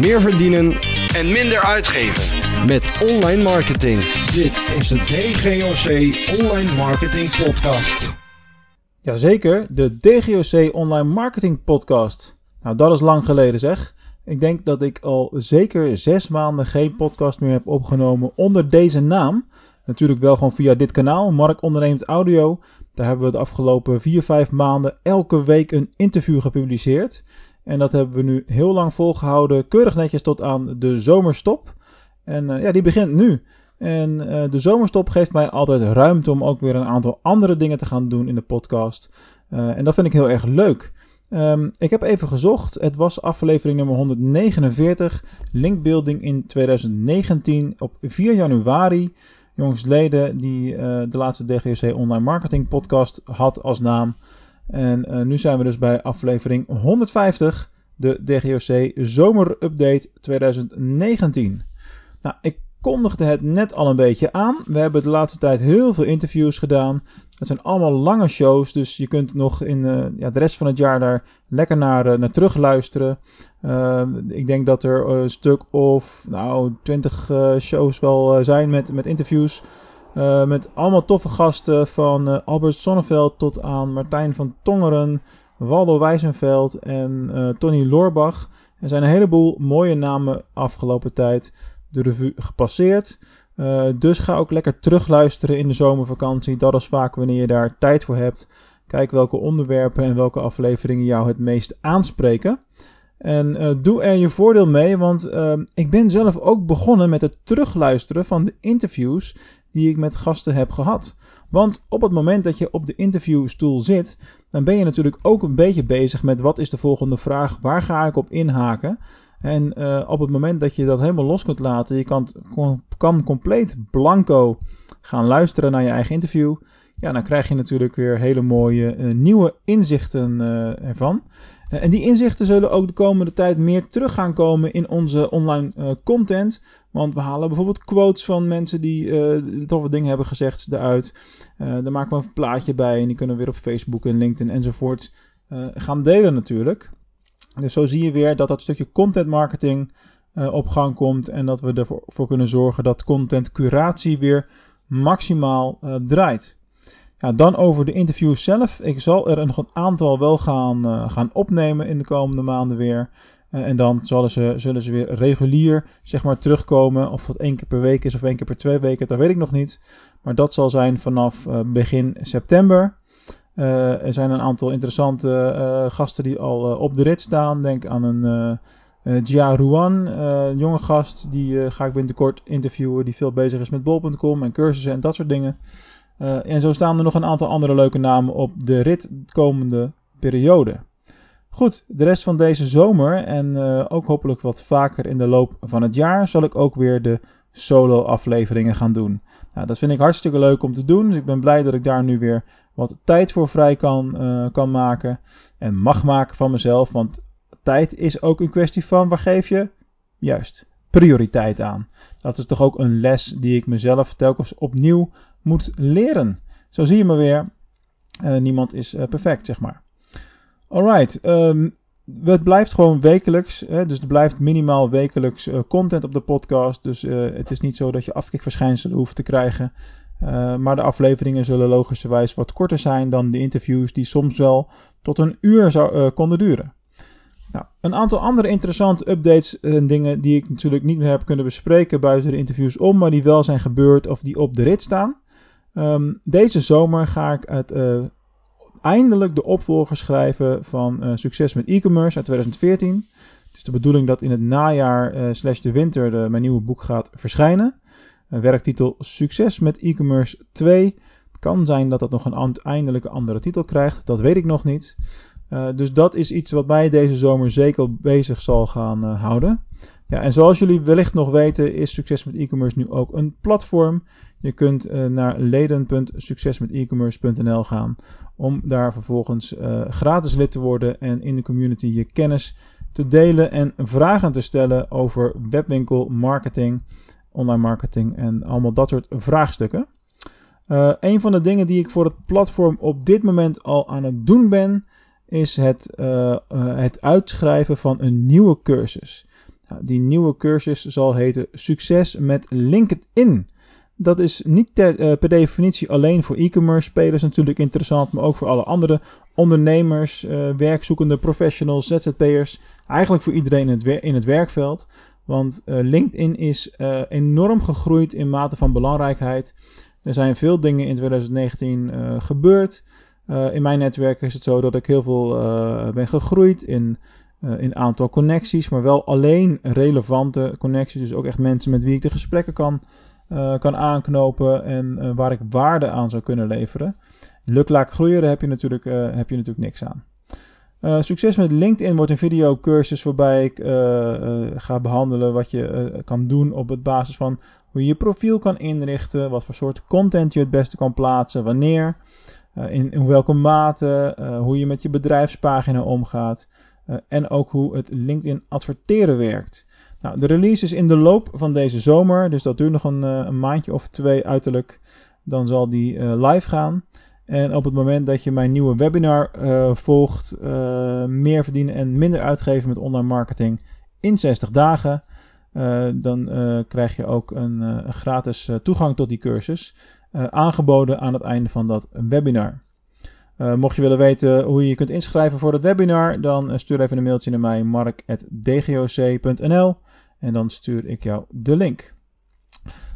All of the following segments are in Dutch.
meer verdienen en minder uitgeven. met online marketing. Dit is de DGOC Online Marketing Podcast. Jazeker, de DGOC Online Marketing Podcast. Nou, dat is lang geleden zeg. Ik denk dat ik al zeker zes maanden geen podcast meer heb opgenomen onder deze naam. Natuurlijk wel gewoon via dit kanaal, Mark Ondernemend Audio. Daar hebben we de afgelopen 4, 5 maanden elke week een interview gepubliceerd. En dat hebben we nu heel lang volgehouden, keurig netjes tot aan de zomerstop. En uh, ja, die begint nu. En uh, de zomerstop geeft mij altijd ruimte om ook weer een aantal andere dingen te gaan doen in de podcast. Uh, en dat vind ik heel erg leuk. Um, ik heb even gezocht. Het was aflevering nummer 149. Linkbuilding in 2019 op 4 januari. Jongsleden die de laatste DGOC Online Marketing Podcast had als naam. En uh, nu zijn we dus bij aflevering 150. De DGOC Zomerupdate 2019. Nou, ik kondigde het net al een beetje aan. We hebben de laatste tijd heel veel interviews gedaan. Het zijn allemaal lange shows, dus je kunt nog in uh, ja, de rest van het jaar daar lekker naar, uh, naar terug luisteren. Ik denk dat er een stuk of nou, 20 shows wel zijn met, met interviews. Met allemaal toffe gasten van Albert Sonneveld tot aan Martijn van Tongeren, Waldo Wijzenveld en Tony Loorbach. Er zijn een heleboel mooie namen afgelopen tijd de revue gepasseerd. Dus ga ook lekker terugluisteren in de zomervakantie. Dat is vaak wanneer je daar tijd voor hebt. Kijk welke onderwerpen en welke afleveringen jou het meest aanspreken. En doe er je voordeel mee, want ik ben zelf ook begonnen met het terugluisteren van de interviews die ik met gasten heb gehad. Want op het moment dat je op de interviewstoel zit, dan ben je natuurlijk ook een beetje bezig met wat is de volgende vraag, waar ga ik op inhaken. En uh, op het moment dat je dat helemaal los kunt laten, je kan, kan compleet blanco gaan luisteren naar je eigen interview. Ja, dan krijg je natuurlijk weer hele mooie uh, nieuwe inzichten uh, ervan. En die inzichten zullen ook de komende tijd meer terug gaan komen in onze online content. Want we halen bijvoorbeeld quotes van mensen die toffe dingen hebben gezegd eruit. daar maken we een plaatje bij en die kunnen we weer op Facebook en LinkedIn enzovoort gaan delen natuurlijk. Dus zo zie je weer dat dat stukje content marketing uh, op gang komt en dat we ervoor voor kunnen zorgen dat content curatie weer maximaal uh, draait. Ja, dan over de interviews zelf. Ik zal er nog een aantal wel gaan, uh, gaan opnemen in de komende maanden weer. en dan zullen ze, zullen ze weer regulier zeg maar, terugkomen. Of dat één keer per week is of één keer per twee weken, dat weet ik nog niet. Maar dat zal zijn vanaf begin september. Er zijn een aantal interessante gasten die al op de rit staan. Denk aan een Jia Ruan, een jonge gast. Die ga ik binnenkort interviewen. Die veel bezig is met bol.com en cursussen en dat soort dingen. En zo staan er nog een aantal andere leuke namen op de rit komende periode. Goed, de rest van deze zomer en ook hopelijk wat vaker in de loop van het jaar zal ik ook weer de solo afleveringen gaan doen. Nou, dat vind ik hartstikke leuk om te doen. Dus ik ben blij dat ik daar nu weer wat tijd voor vrij kan, uh, kan maken. En mag maken van mezelf. Want tijd is ook een kwestie van waar geef je juist prioriteit aan. Dat is toch ook een les die ik mezelf telkens opnieuw moet leren. Zo zie je me weer. Uh, niemand is uh, perfect, zeg maar. Alright. Um, het blijft gewoon wekelijks. Hè, dus er blijft minimaal wekelijks uh, content op de podcast. Dus het is niet zo dat je afkikverschijnselen hoeft te krijgen. Maar de afleveringen zullen logischerwijs wat korter zijn dan de interviews die soms wel tot een uur zou, konden duren. Nou, een aantal andere interessante updates en dingen die ik natuurlijk niet meer heb kunnen bespreken buiten de interviews om, maar die wel zijn gebeurd of die op de rit staan. Um, deze zomer ga ik het eindelijk de opvolger schrijven van uh, Succes met e-commerce uit 2014. Het is de bedoeling dat in het najaar uh, slash de winter de, mijn nieuwe boek gaat verschijnen. Werktitel Succes met e-commerce 2. Het kan zijn dat dat nog een eindelijke andere titel krijgt. Dat weet ik nog niet. Dus dat is iets wat mij deze zomer zeker bezig zal gaan houden. Ja, en zoals jullie wellicht nog weten is Succes met e-commerce nu ook een platform. Je kunt uh, naar leden.succesmetecommerce.nl gaan om daar vervolgens gratis lid te worden en in de community je kennis te delen en vragen te stellen over webwinkel, marketing, online marketing en allemaal dat soort vraagstukken. Een van de dingen die ik voor het platform op dit moment al aan het doen ben, is het, het uitschrijven van een nieuwe cursus. Nou, die nieuwe cursus zal heten Succes met LinkedIn. Dat is niet ter, per definitie alleen voor e-commerce spelers natuurlijk interessant, maar ook voor alle andere ondernemers, werkzoekende professionals, ZZP'ers. Eigenlijk voor iedereen in het, in het werkveld. Want uh, LinkedIn is uh, enorm gegroeid in mate van belangrijkheid. Er zijn veel dingen in 2019 uh, gebeurd. in mijn netwerk is het zo dat ik heel veel ben gegroeid in, in aantal connecties, maar wel alleen relevante connecties. Dus ook echt mensen met wie ik de gesprekken kan, kan aanknopen en waar ik waarde aan zou kunnen leveren. Luk laat groeien, daar heb je natuurlijk, heb je natuurlijk niks aan. Uh, succes met LinkedIn wordt een videocursus waarbij ik uh, uh, ga behandelen wat je kan doen op het basis van hoe je je profiel kan inrichten, wat voor soort content je het beste kan plaatsen, wanneer, in, in, welke mate, hoe je met je bedrijfspagina omgaat en ook hoe het LinkedIn adverteren werkt. Nou, de release is in de loop van deze zomer, dus dat duurt nog een, maandje of twee uiterlijk. Dan zal die live gaan. En op het moment dat je mijn nieuwe webinar volgt, meer verdienen en minder uitgeven met online marketing in 60 dagen, dan krijg je ook een gratis toegang tot die cursus aangeboden aan het einde van dat webinar. mocht je willen weten hoe je je kunt inschrijven voor het webinar, dan stuur even een mailtje naar mij, mark.dgoc.nl en dan stuur ik jou de link.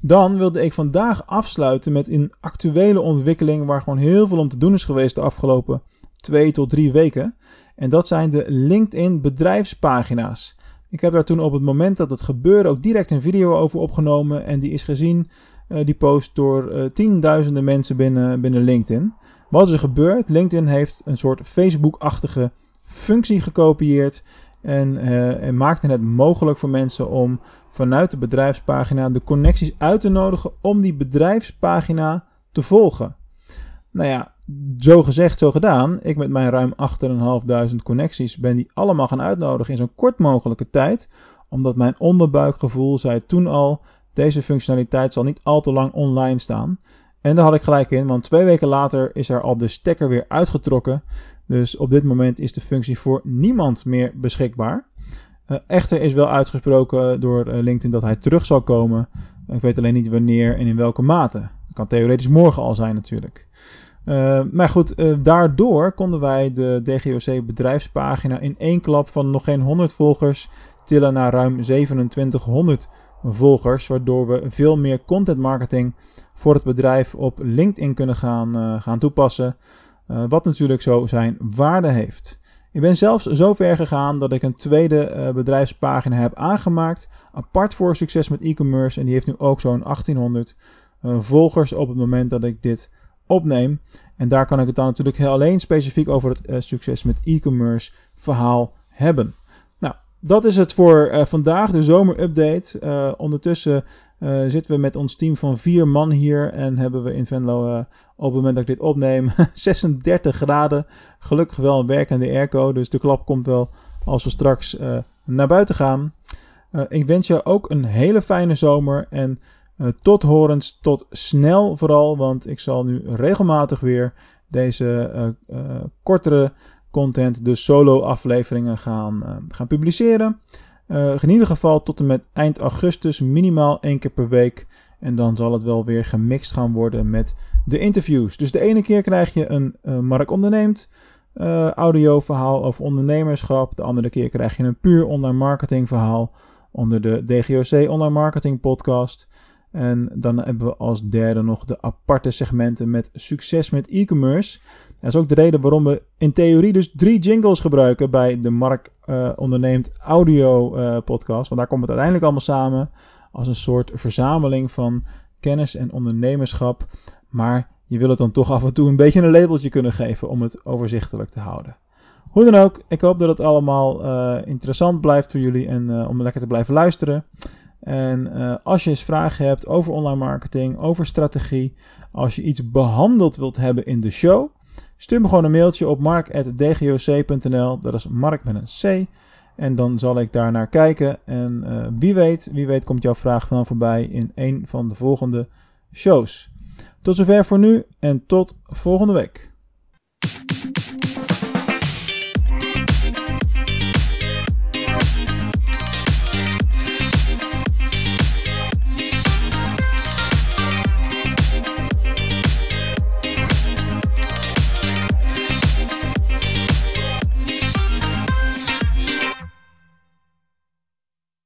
Dan wilde ik vandaag afsluiten met een actuele ontwikkeling waar gewoon heel veel om te doen is geweest de afgelopen twee tot drie weken. En dat zijn de LinkedIn bedrijfspagina's. Ik heb daar toen op het moment dat het gebeurde ook direct een video over opgenomen en die is gezien, uh, die post door uh, tienduizenden mensen binnen, binnen LinkedIn. Wat is er gebeurd? LinkedIn heeft een soort Facebook-achtige functie gekopieerd en, uh, en maakte het mogelijk voor mensen om vanuit de bedrijfspagina de connecties uit te nodigen om die bedrijfspagina te volgen. Nou ja, zo gezegd, zo gedaan. Ik met mijn ruim 8.500 connecties ben die allemaal gaan uitnodigen in zo'n kort mogelijke tijd. Omdat mijn onderbuikgevoel zei toen al, deze functionaliteit zal niet al te lang online staan. En daar had ik gelijk in, want twee weken later is er al de stekker weer uitgetrokken. Dus op dit moment is de functie voor niemand meer beschikbaar. Uh, echter is wel uitgesproken door uh, LinkedIn dat hij terug zal komen. Ik weet alleen niet wanneer en in welke mate. Dat kan theoretisch morgen al zijn natuurlijk. Uh, maar goed, daardoor konden wij de DGOC bedrijfspagina in één klap van nog geen 100 volgers tillen naar ruim 2700 volgers. Waardoor we veel meer content marketing voor het bedrijf op LinkedIn kunnen gaan, gaan toepassen. wat natuurlijk zo zijn waarde heeft. Ik ben zelfs zo ver gegaan dat ik een tweede uh, bedrijfspagina heb aangemaakt. Apart voor succes met e-commerce. En die heeft nu ook zo'n 1800 uh, volgers op het moment dat ik dit opneem. En daar kan ik het dan natuurlijk alleen specifiek over het succes met e-commerce verhaal hebben. Dat is het voor vandaag, de zomerupdate. ondertussen uh, zitten we met ons team van vier man hier en hebben we in Venlo op het moment dat ik dit opneem 36 graden. Gelukkig wel een werkende airco, dus de klap komt wel als we straks naar buiten gaan. ik wens je ook een hele fijne zomer en tot horens, tot snel vooral, want ik zal nu regelmatig weer deze kortere content, de solo afleveringen gaan, gaan publiceren. Uh, in ieder geval tot en met eind augustus minimaal één keer per week. En dan zal het wel weer gemixt gaan worden met de interviews. Dus de ene keer krijg je een uh, Mark onderneemt uh, audioverhaal over ondernemerschap. De andere keer krijg je een puur online marketing verhaal onder de DGOC Online Marketing Podcast. En dan hebben we als derde nog de aparte segmenten met succes met e-commerce. Dat is ook de reden waarom we in theorie dus drie jingles gebruiken bij de Mark uh, Onderneemt Audio uh, podcast. Want daar komt het uiteindelijk allemaal samen als een soort verzameling van kennis en ondernemerschap. Maar je wil het dan toch af en toe een beetje een labeltje kunnen geven om het overzichtelijk te houden. Hoe dan ook, ik hoop dat het allemaal uh, interessant blijft voor jullie en om lekker te blijven luisteren. En uh, als je eens vragen hebt over online marketing, over strategie, als je iets behandeld wilt hebben in de show, stuur me gewoon een mailtje op mark.dgoc.nl. Dat is Mark met een C. En dan zal ik daar naar kijken. En uh, wie weet, wie weet komt jouw vraag dan voorbij in een van de volgende shows. Tot zover voor nu en tot volgende week.